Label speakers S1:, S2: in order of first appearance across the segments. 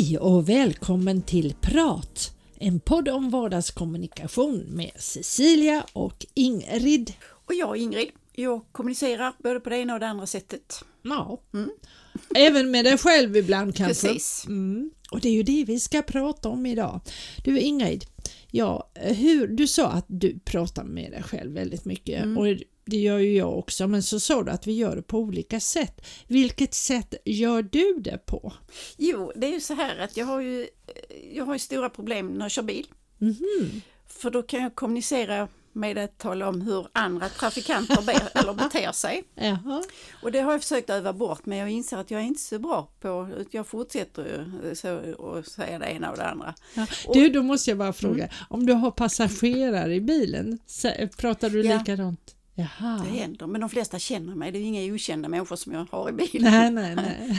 S1: Hej och välkommen till Prat! En podd om vardagskommunikation med Cecilia och Ingrid.
S2: Och jag Ingrid, jag kommunicerar både på det ena och det andra sättet.
S1: Ja, mm. även med dig själv ibland kanske.
S2: Precis.
S1: Mm. Och det är ju det vi ska prata om idag. Du Ingrid, ja, hur, du sa att du pratar med dig själv väldigt mycket mm. och det gör ju jag också, men så sa du att vi gör det på olika sätt. Vilket sätt gör du det på?
S2: Jo, det är ju så här att jag har ju, jag har ju stora problem när jag kör bil. Mm -hmm. För då kan jag kommunicera med att tala om hur andra trafikanter ber, eller beter sig.
S1: Jaha.
S2: Och det har jag försökt öva bort men jag inser att jag är inte så bra på, jag fortsätter så och säga det ena och det andra.
S1: Ja. Du, då måste jag bara fråga, mm. om du har passagerare i bilen, pratar du ja. likadant? Jaha.
S2: Det händer, men de flesta känner mig. Det är inga okända människor som jag har i bilen.
S1: Nej, nej,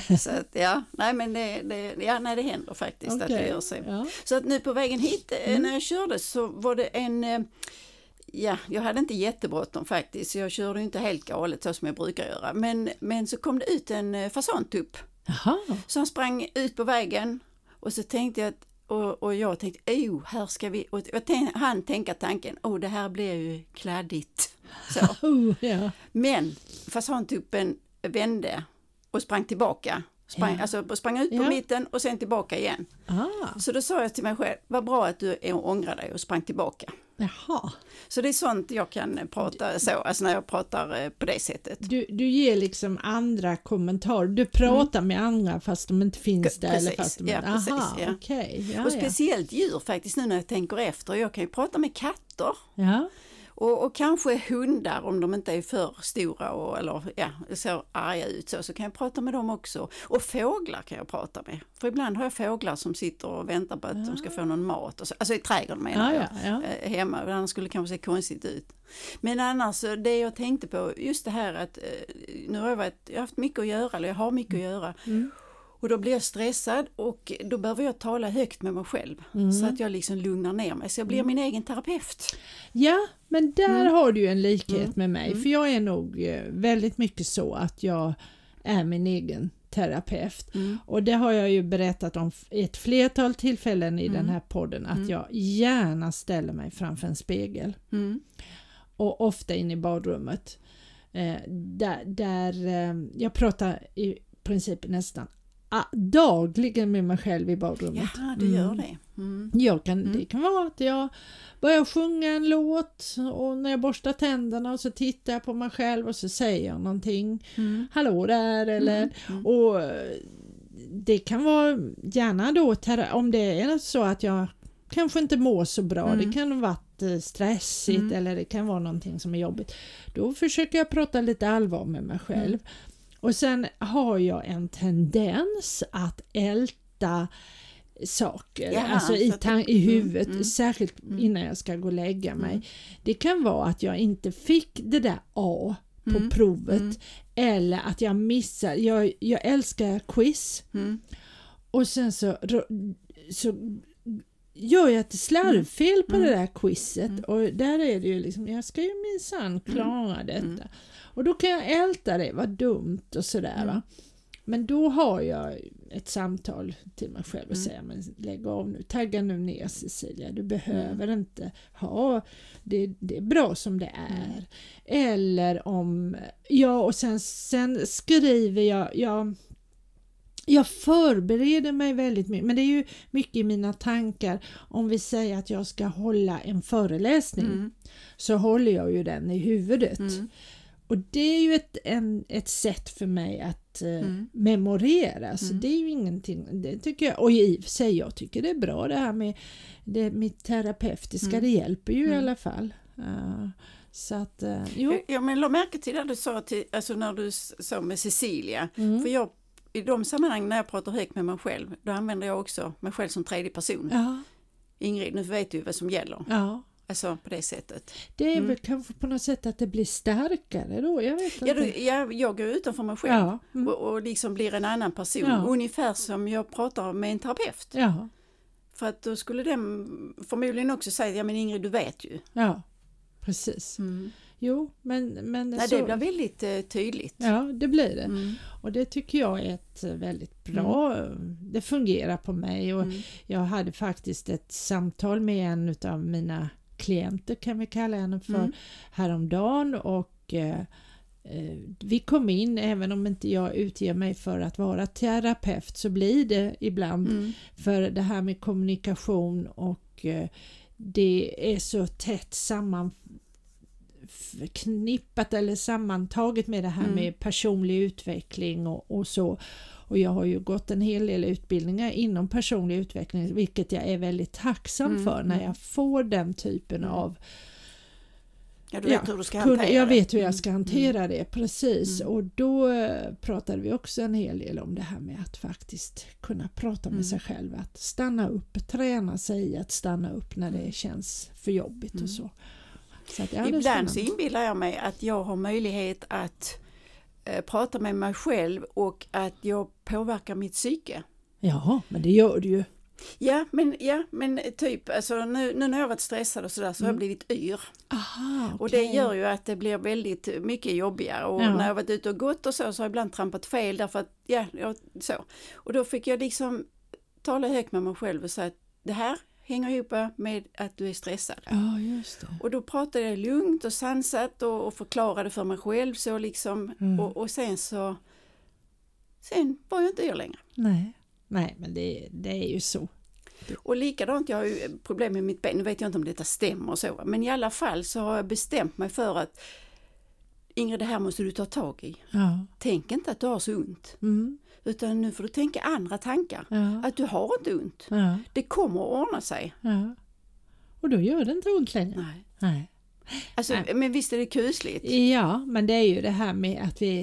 S1: nej.
S2: så att, ja, nej, men det, det, ja, nej, det händer faktiskt okay. att det gör sig. Ja. Så att nu på vägen hit eh, mm. när jag körde så var det en eh, Ja, jag hade inte jättebråttom faktiskt, jag körde inte helt galet så som jag brukar göra. Men, men så kom det ut en eh, fasantupp.
S1: Jaha.
S2: Så han sprang ut på vägen och så tänkte jag att och, och jag tänkte, oh, här ska vi... Och jag han tänka tanken, oh, det här blir ju kladdigt. Så.
S1: oh, ja.
S2: Men fasantuppen vände och sprang tillbaka. Sprang, ja. Alltså sprang ut på ja. mitten och sen tillbaka igen.
S1: Ah.
S2: Så då sa jag till mig själv, vad bra att du ångrar dig och sprang tillbaka.
S1: Jaha.
S2: Så det är sånt jag kan prata så, alltså när jag pratar eh, på det sättet.
S1: Du, du ger liksom andra kommentarer, du pratar mm. med andra fast de inte finns där?
S2: Precis,
S1: eller fast de...
S2: ja,
S1: Aha,
S2: precis. Ja.
S1: Okay. Ja,
S2: och speciellt djur faktiskt nu när jag tänker efter, jag kan ju prata med katter.
S1: Ja.
S2: Och, och, kanske hundar om de inte är för stora och eller, ja, ser arga ut så, så kan jag prata med dem också. Och fåglar kan jag prata med. För ibland har jag fåglar som sitter och väntar på att ja. de ska få någon mat. Och så, alltså i trädgården menar
S1: ja,
S2: jag.
S1: Ja,
S2: hemma, annars skulle det kanske se konstigt ut. Men annars, det jag tänkte på, just det här att eh, nu har jag, varit, jag har haft mycket att göra, eller jag har mycket att göra.
S1: Mm.
S2: Och då blir jag stressad och då behöver jag tala högt med mig själv mm. så att jag liksom lugnar ner mig. Så jag blir mm. min egen terapeut.
S1: Ja, men där mm. har du en likhet mm. med mig mm. för jag är nog eh, väldigt mycket så att jag är min egen terapeut.
S2: Mm.
S1: Och det har jag ju berättat om ett flertal tillfällen i den här podden att jag gärna ställer mig framför en spegel. Och ofta in i badrummet. Eh, där, där eh, jag pratar i princip nästan dagligen med mig själv i badrummet.
S2: Ja, du gör mm. det. Mm.
S1: Jag kan, mm. Det kan vara att jag börjar sjunga en låt och när jag borstar tänderna och så tittar jag på mig själv och så säger jag någonting.
S2: Mm.
S1: Hallå där eller
S2: mm. Mm.
S1: och det kan vara gärna då om det är så att jag kanske inte mår så bra. Det kan varit eh, stressigt eller det kan vara någonting som är jobbigt. Då försöker jag prata lite allvar med mig själv. Och sen har jag en tendens att älta saker,
S2: Jaha,
S1: alltså i, i mm, huvudet,
S2: mm,
S1: särskilt
S2: mm.
S1: innan jag ska gå och lägga mig.
S2: Mm.
S1: Det kan vara att jag inte fick det där A på
S2: mm,
S1: provet eller att jag missar, jag, jag älskar quiz. Och sen så, så gör jag ett slarvfel på det där quizet och där är det ju liksom, jag ska ju minsann klara detta. Och då kan jag älta det, vad dumt och sådär. Mm. Va? Men då har jag ett samtal till mig själv och mm. säger men lägg av nu, tagga nu ner Cecilia, du behöver mm. inte ha det, det är bra som det mm. är. Mm. Eller om, ja och sen, sen skriver jag, jag jag förbereder mig väldigt mycket, men det är ju mycket i mina tankar. Om vi säger att jag ska hålla en föreläsning
S2: mm.
S1: så håller jag ju den i huvudet. Och det är ju ett, en, ett sätt för mig att eh,
S2: mm.
S1: memorera, så
S2: mm.
S1: det är ju ingenting, det tycker jag, och i och för sig jag tycker det är bra det här med det mitt terapeutiska,
S2: mm.
S1: det hjälper ju i
S2: mm.
S1: alla fall. Uh, så att, uh, jo.
S2: Ja, men la märke till det du sa, till, alltså när du sa med Cecilia,
S1: Mm.
S2: för jag i de sammanhang när jag pratar högt med mig själv, då använder jag också mig själv som tredje person.
S1: Ja,
S2: Ingrid, nu vet du vad som gäller.
S1: ja.
S2: Alltså på det sättet.
S1: Det är
S2: Mm.
S1: väl kanske på något sätt att det blir starkare då, jag vet
S2: Ja,
S1: inte.
S2: du, jag, jag går utanför mig själv
S1: ja. Mm.
S2: och, och liksom blir en annan person.
S1: Ja.
S2: Ungefär som jag pratar med en terapeut.
S1: ja,
S2: För att då skulle den förmodligen också säga, ja men Ingrid du vet ju.
S1: ja, precis.
S2: Mm.
S1: jo, men... men
S2: Nej,
S1: så,
S2: det blir väldigt eh, tydligt.
S1: Ja, det blir det.
S2: Mm.
S1: Och det tycker jag är ett väldigt bra, det fungerar på mig och
S2: Mm.
S1: jag hade faktiskt ett samtal med en av mina klienter kan vi kalla henne för
S2: Mm.
S1: häromdagen och eh, eh, vi kom in, även om inte jag utger mig för att vara terapeut så blir det ibland
S2: Mm.
S1: för det här med kommunikation och eh, det är så tätt sammanknippat eller sammantaget med det här
S2: Mm.
S1: med personlig utveckling och, och så. Och jag har ju gått en hel del utbildningar inom personlig utveckling vilket jag är väldigt tacksam
S2: Mm,
S1: för när
S2: mm.
S1: jag får den typen
S2: Mm.
S1: av
S2: Ja, du
S1: Ja,
S2: vet hur du ska hantera
S1: jag
S2: det.
S1: vet hur jag
S2: Mm.
S1: ska hantera det precis
S2: Mm.
S1: och då eh, pratade vi också en hel del om det här med att faktiskt kunna prata med
S2: Mm.
S1: sig själv, att stanna upp, träna sig i att stanna upp när det känns för jobbigt
S2: Mm.
S1: och så. så att, ja,
S2: Ibland så inbillar jag mig att jag har möjlighet att eh, prata med mig själv och att jag påverkar mitt psyke.
S1: Ja, men det gör du ju.
S2: Ja, men, ja, men typ alltså, nu, nu när jag varit stressad och sådär så har jag
S1: Mm.
S2: blivit yr.
S1: Aha,
S2: Och det gör ju att det blir väldigt mycket jobbigare och
S1: Ja.
S2: när jag varit ute och gått och så så har jag ibland trampat fel därför att, ja, jag, så. Och då fick jag liksom tala högt med mig själv och säga att det här hänger ihop med att du är stressad.
S1: Ja, just det.
S2: Och då pratade jag lugnt och sansat och, och förklarade för mig själv så liksom
S1: Mm.
S2: och, och sen så Sen var jag inte yr längre.
S1: Nej, Nej men det, det är ju så.
S2: Och likadant, jag har ju problem med mitt ben, nu vet jag inte om detta stämmer och så, men i alla fall så har jag bestämt mig för att Ingrid, det här måste du ta tag i.
S1: Ja.
S2: Tänk inte att du har så ont,
S1: Mm.
S2: Utan nu får du tänka andra tankar.
S1: Ja.
S2: Att du har inte ont.
S1: Ja.
S2: Det kommer att ordna sig.
S1: ja. Och då gör det inte ont längre.
S2: Nej.
S1: Nej.
S2: Alltså,
S1: Nej.
S2: men visst är det kusligt?
S1: Ja, men det är ju det här med att vi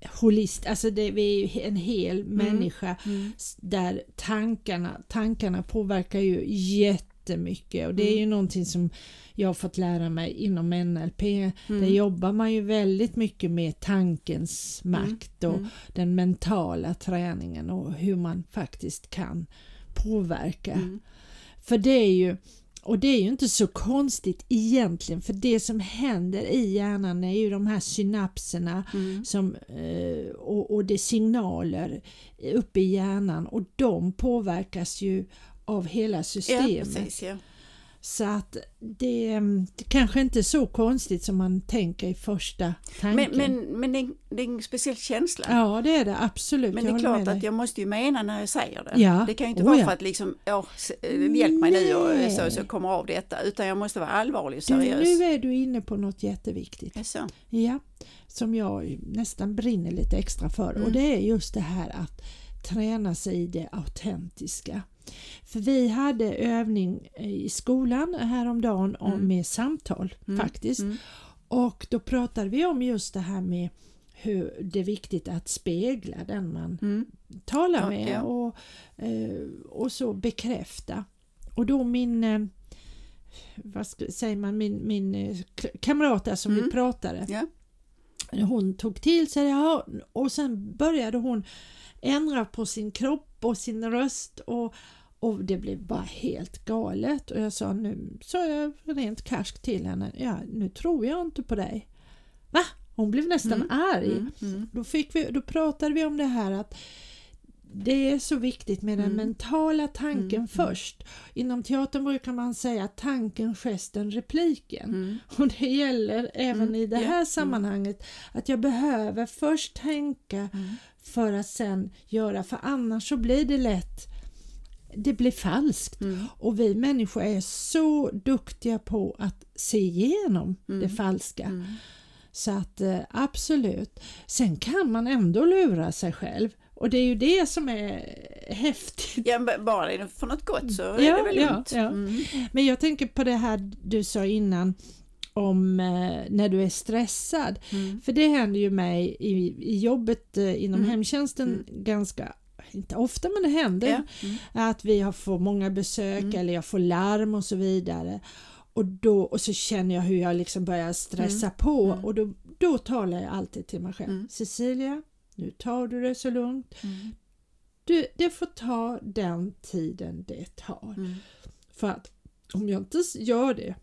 S1: är holist, alltså det, vi är ju en hel människa
S2: Mm.
S1: där tankarna, tankarna påverkar ju jättemycket och det är
S2: Mm.
S1: ju någonting som jag har fått lära mig inom NLP.
S2: Mm.
S1: Där jobbar man ju väldigt mycket med tankens makt och
S2: Mm.
S1: den mentala träningen och hur man faktiskt kan påverka.
S2: Mm.
S1: För det är ju och det är ju inte så konstigt egentligen för det som händer i hjärnan är ju de här synapserna
S2: Mm.
S1: som, eh, och, och det signaler uppe i hjärnan och de påverkas ju av hela
S2: Ja,
S1: systemet.
S2: precis. Ja.
S1: Så att det, mm, det kanske inte är så konstigt som man tänker i första tanken.
S2: Men, men, men det, är, det är en speciell känsla.
S1: ja det är det absolut.
S2: Men det är klart att jag måste ju mena när jag säger det.
S1: Ja.
S2: Det kan ju inte
S1: Oh,
S2: vara
S1: ja.
S2: för att liksom, ja, s- hjälp mig nu och
S1: Nej.
S2: så, så jag kommer av detta. Utan jag måste vara allvarlig och
S1: du,
S2: seriös.
S1: nu är du inne på något jätteviktigt.
S2: Jaså?
S1: Ja, som jag nästan brinner lite extra för och
S2: Mm.
S1: det är just det här att träna sig i det autentiska. För vi hade övning i skolan häromdagen om
S2: Mm.
S1: med samtal
S2: Mm.
S1: faktiskt
S2: Mm.
S1: och då pratade vi om just det här med hur det är viktigt att spegla den man
S2: Mm.
S1: talar
S2: Ja,
S1: med
S2: ja.
S1: och, eh, och så bekräfta. Och då min, eh, vad ska, säger man, min, min eh, kamrat där som
S2: Mm.
S1: vi pratade,
S2: Ja.
S1: hon tog till sig det och sen började hon ändra på sin kropp och sin röst och, och det blev bara helt galet och jag sa nu, sa jag rent karskt till henne, ja nu tror jag inte på dig. Va? Hon blev nästan
S2: Mm.
S1: arg.
S2: Mm. Mm.
S1: Då, fick vi, då pratade vi om det här att det är så viktigt med den
S2: Mm.
S1: mentala tanken
S2: Mm, mm.
S1: först. Inom teatern brukar man säga tanken, gesten, repliken.
S2: Mm.
S1: Och det gäller även
S2: Mm,
S1: i det här
S2: mm.
S1: sammanhanget att jag behöver först tänka. För att sen göra, för annars så blir det lätt det blir falskt.
S2: Mm.
S1: Och vi människor är så duktiga på att se igenom
S2: Mm.
S1: det falska.
S2: Mm.
S1: Så att eh, absolut. Sen kan man ändå lura sig själv och det är ju det som är häftigt.
S2: Ja, bara är det för något gott så är
S1: Ja,
S2: det väl
S1: ja,
S2: lugnt.
S1: ja.
S2: Mm.
S1: Men jag tänker på det här du sa innan om eh, när du är stressad.
S2: Mm.
S1: För det händer ju mig i, i jobbet eh, inom
S2: Mm.
S1: hemtjänsten ganska inte ofta men det händer
S2: Ja. Mm.
S1: att vi har får många besök
S2: Mm.
S1: eller jag får larm och så vidare. Och, då, och så känner jag hur jag liksom börjar stressa på
S2: Mm.
S1: och då, då talar jag alltid till mig själv.
S2: Mm.
S1: Cecilia, nu tar du det så lugnt.
S2: Mm.
S1: Du, det får ta den tiden det tar.
S2: Mm.
S1: För att om jag inte gör det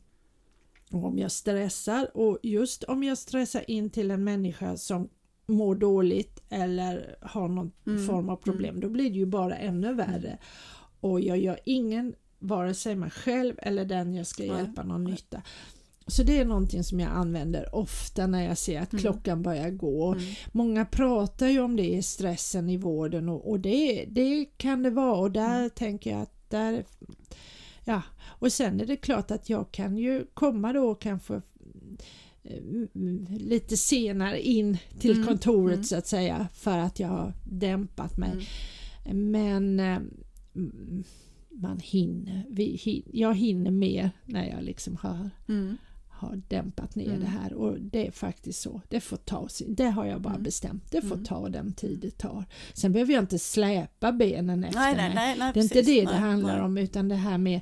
S1: och om jag stressar och just om jag stressar in till en människa som mår dåligt eller har någon mm. form av problem, mm. då blir det ju bara ännu värre. Och jag gör ingen, vare sig mig själv eller den jag ska hjälpa, någon nytta. Så det är någonting som jag använder ofta när jag ser att mm. klockan börjar gå. Mm. Många pratar ju om det, stressen i vården och, och det, det kan det vara och där mm. tänker jag att där Ja, och sen är det klart att jag kan ju komma då kanske mm, lite senare in till mm, kontoret mm. så att säga för att jag har dämpat mig. Mm. Men mm, man hinner, vi, jag hinner mer när jag liksom har mm har dämpat ner mm. det här och det är faktiskt så. Det får ta sin, det har jag bara mm. bestämt. Det får mm. ta den tid det tar. Sen behöver jag inte släpa benen efter
S2: nej, nej, nej,
S1: nej, Det är
S2: precis,
S1: inte det det handlar om utan det här med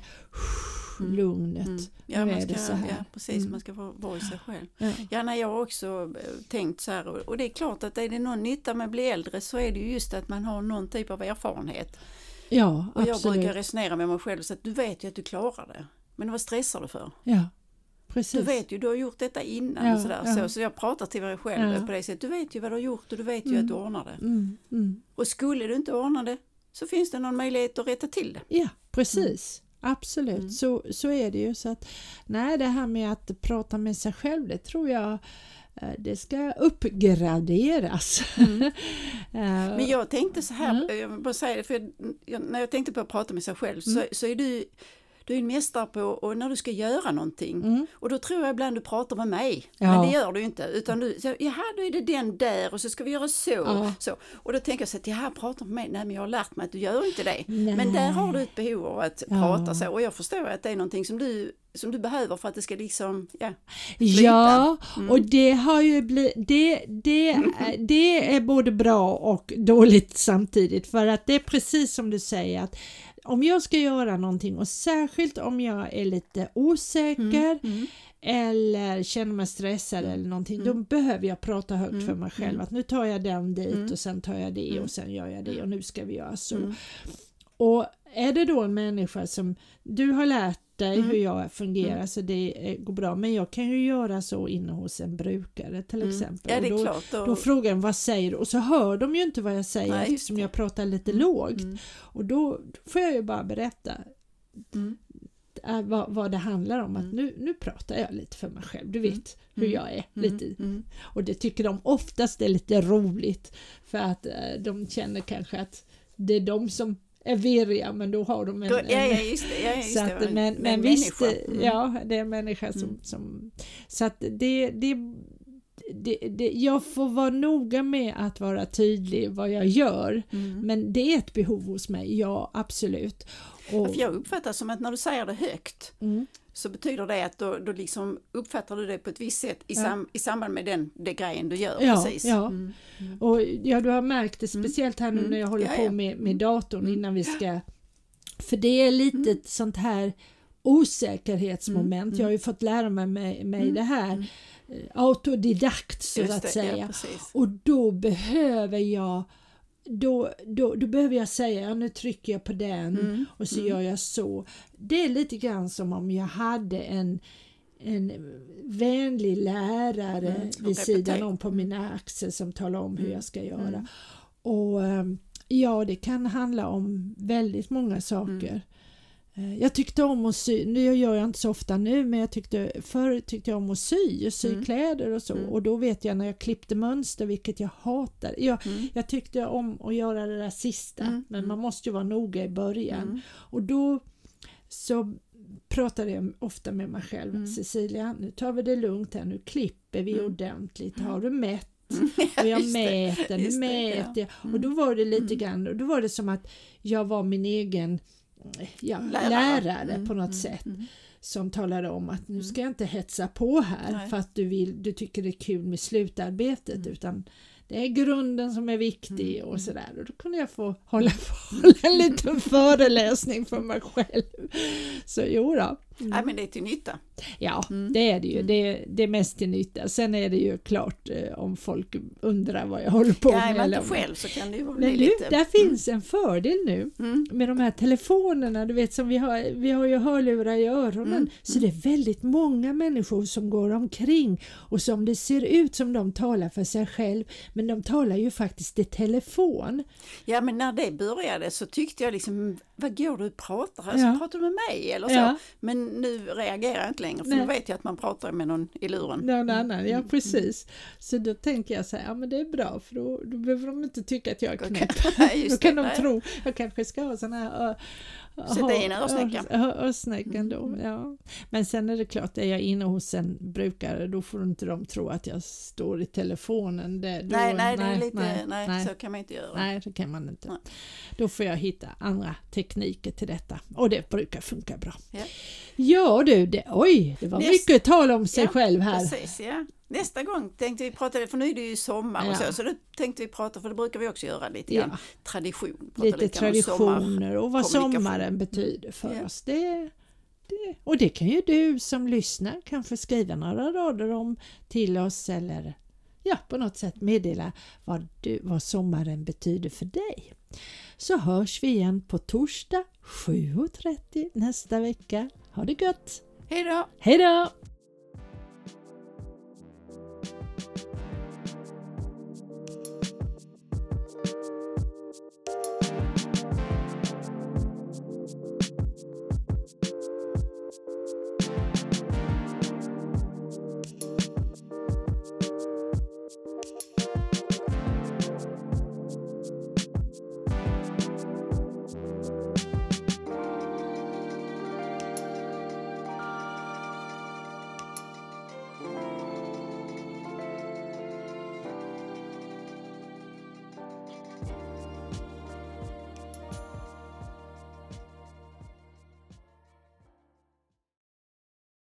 S1: mm. lugnet. Mm.
S2: Ja, man ska, ja, precis, man ska vara i sig själv. Ja. ja, nej, jag har också eh, tänkt så här och det är klart att är det någon nytta med att bli äldre så är det ju just att man har någon typ av erfarenhet.
S1: Ja,
S2: och jag brukar resonera med mig själv så att du vet ju att du klarar det. Men vad stressar du för?
S1: Ja.
S2: Precis. Du vet ju, du har gjort detta innan ja, och sådär. Ja. Så, så jag pratar till mig själv ja. på det sättet. Du vet ju vad du har gjort och du vet ju mm. att du ordnar det. Mm. Mm. Och skulle du inte ordna det så finns det någon möjlighet att rätta till det.
S1: Ja, precis. Mm. Absolut, mm. så, så är det ju. Så att, nej, det här med att prata med sig själv, det tror jag eh, det ska uppgraderas. Mm.
S2: Eh, Men jag tänkte så här, jag vill bara säga det, för jag, när jag tänkte på att prata med sig själv så, så är du du är en mästare på och när du ska göra någonting. Mm. Och då tror jag ibland du pratar med mig. Ja. Men det gör du inte. Utan du säger, jaha då är det den där och så ska vi göra så. Ja. så. Och då tänker jag så att, jaha pratar med mig. Nej men jag har lärt mig att du gör inte det. Nej. Men där har du ett behov av att ja. prata så. Och jag förstår att det är någonting som du som du behöver för att det ska liksom, ja,
S1: flyta. Ja, mm. och det har ju blivit, det, det, det är både bra och dåligt samtidigt för att det är precis som du säger att om jag ska göra någonting och särskilt om jag är lite osäker mm, mm. eller känner mig stressad eller någonting, då mm. behöver jag prata högt för mm, mig själv att nu tar jag den dit och sen tar jag det och sen gör jag det och nu ska vi göra så. Och är det då en människa som du har lärt dig mm. hur jag fungerar mm. så det går bra men jag kan ju göra så inne hos en brukare till mm. exempel.
S2: Ja, det
S1: är
S2: då, klart, då...
S1: då frågar de vad säger du och så hör de ju inte vad jag säger Nej, eftersom jag pratar lite mm. lågt mm. och då, får jag ju bara berätta mm. äh, vad, vad, det handlar om att nu, nu pratar jag lite för mig själv, du vet hur jag är. lite Och det tycker de oftast är lite roligt för att äh, de känner kanske att det är de som är virriga men då har de en...
S2: ja, ja, just det. Ja, just
S1: att, det men, men visst, mm. ja det är en människa som... Mm. som så att det, det, det, det, jag får vara noga med att vara tydlig vad jag gör mm. men det är ett behov hos mig, ja absolut.
S2: Och, jag uppfattar som att när du säger det högt mm så betyder det att då, då liksom uppfattar du det på ett visst sätt i, sam, i samband med den det grejen du gör.
S1: Ja, precis. ja. Mm. Mm. Och ja, du har märkt det mm. speciellt här nu mm. när jag håller ja, på ja. Med, med datorn mm. innan vi ska... För det är lite ett sånt här osäkerhetsmoment. Jag har ju fått lära mig, mig, mig det här autodidakt så att säga. Ja, och då behöver jag då, då, då behöver jag säga, nu trycker jag på den mm. och så mm. gör jag så. Det är lite grann som om jag hade en, en vänlig lärare mm. vid sidan om på mina axlar som talar om hur mm. jag ska göra. Mm. Och ehm, ja, det kan handla om väldigt många saker. Mm. Eh, jag tyckte om att sy, nu gör jag inte så ofta nu, men jag tyckte, förr tyckte jag om att sy, sy mm. kläder och så. Mm. Och då vet jag när jag klippte mönster, vilket jag hatar. Jag, mm. jag tyckte om att göra det där sista, mm. men man måste ju vara noga i början. Mm. Och då så pratade jag ofta med mig själv, mm. Cecilia, nu tar vi det lugnt här, nu klipper vi ordentligt. Har du mätt? och jag mäter, nu mäter jag. Och då var det lite grann, och då var det som att jag var min egen ja, lärare, lärare mm, på något mm, sätt mm. som talade om att nu mm. ska jag inte hetsa på här Nej. för att du, vill, du tycker det är kul med slutarbetet mm. utan det är grunden som är viktig mm. och sådär. Och då kunde jag få hålla, hålla en liten föreläsning för mig själv. Så jo då.
S2: Mm. Ja, men det är till nytta.
S1: Ja, mm. det är det ju. Mm. Det, det är mest till nytta. Sen är det ju klart eh, om folk undrar vad jag håller på
S2: ja,
S1: med.
S2: Är man inte själv så kan det ju vara
S1: Men du,
S2: lite...
S1: där finns en fördel nu mm. med de här telefonerna. Du vet som vi har, vi har ju hörlurar i öronen. Mm. Så det är väldigt många människor som går omkring och som det ser ut som de talar för sig själv. Men de talar ju faktiskt i telefon.
S2: Ja, men när det började så tyckte jag liksom, vad går du och pratar? Alltså, ja. Pratar du med mig eller så? Ja. Men nu reagerar jag inte längre för Nej. nu vet jag att man pratar med någon i luren.
S1: Någon annan, ja mm. precis. Så då tänker jag så här, ja men det är bra för då, då behöver de inte tycka att jag är knäpp. Okay. då kan de tro, jag kanske ska ha sån här
S2: Sätta in örsnäckan.
S1: Örsnäckan då, mm. ja. Men sen är det klart, är jag inne hos en brukare då får inte de tro att jag står i telefonen. Det,
S2: då, nej, nej, nej, lite, nej, nej, nej, så kan man inte göra.
S1: Nej, det kan man inte. Nej. Då får jag hitta andra tekniker till detta och det brukar funka bra. Ja, ja du, det, oj, det var Näst, mycket tal om sig
S2: ja,
S1: själv här.
S2: Precis, ja. Nästa gång tänkte vi prata, för nu är det ju sommar ja. och så, så då tänkte vi prata, för det brukar vi också göra lite grann, ja. tradition.
S1: Lite, lite traditioner och vad sommaren betyder för ja. oss. Det, det, och det kan ju du som lyssnar kanske skriva några rader om till oss eller ja, på något sätt meddela vad, du, vad sommaren betyder för dig. Så hörs vi igen på torsdag 7.30 nästa vecka. Ha det gött!
S2: Hej då!
S1: Hej då!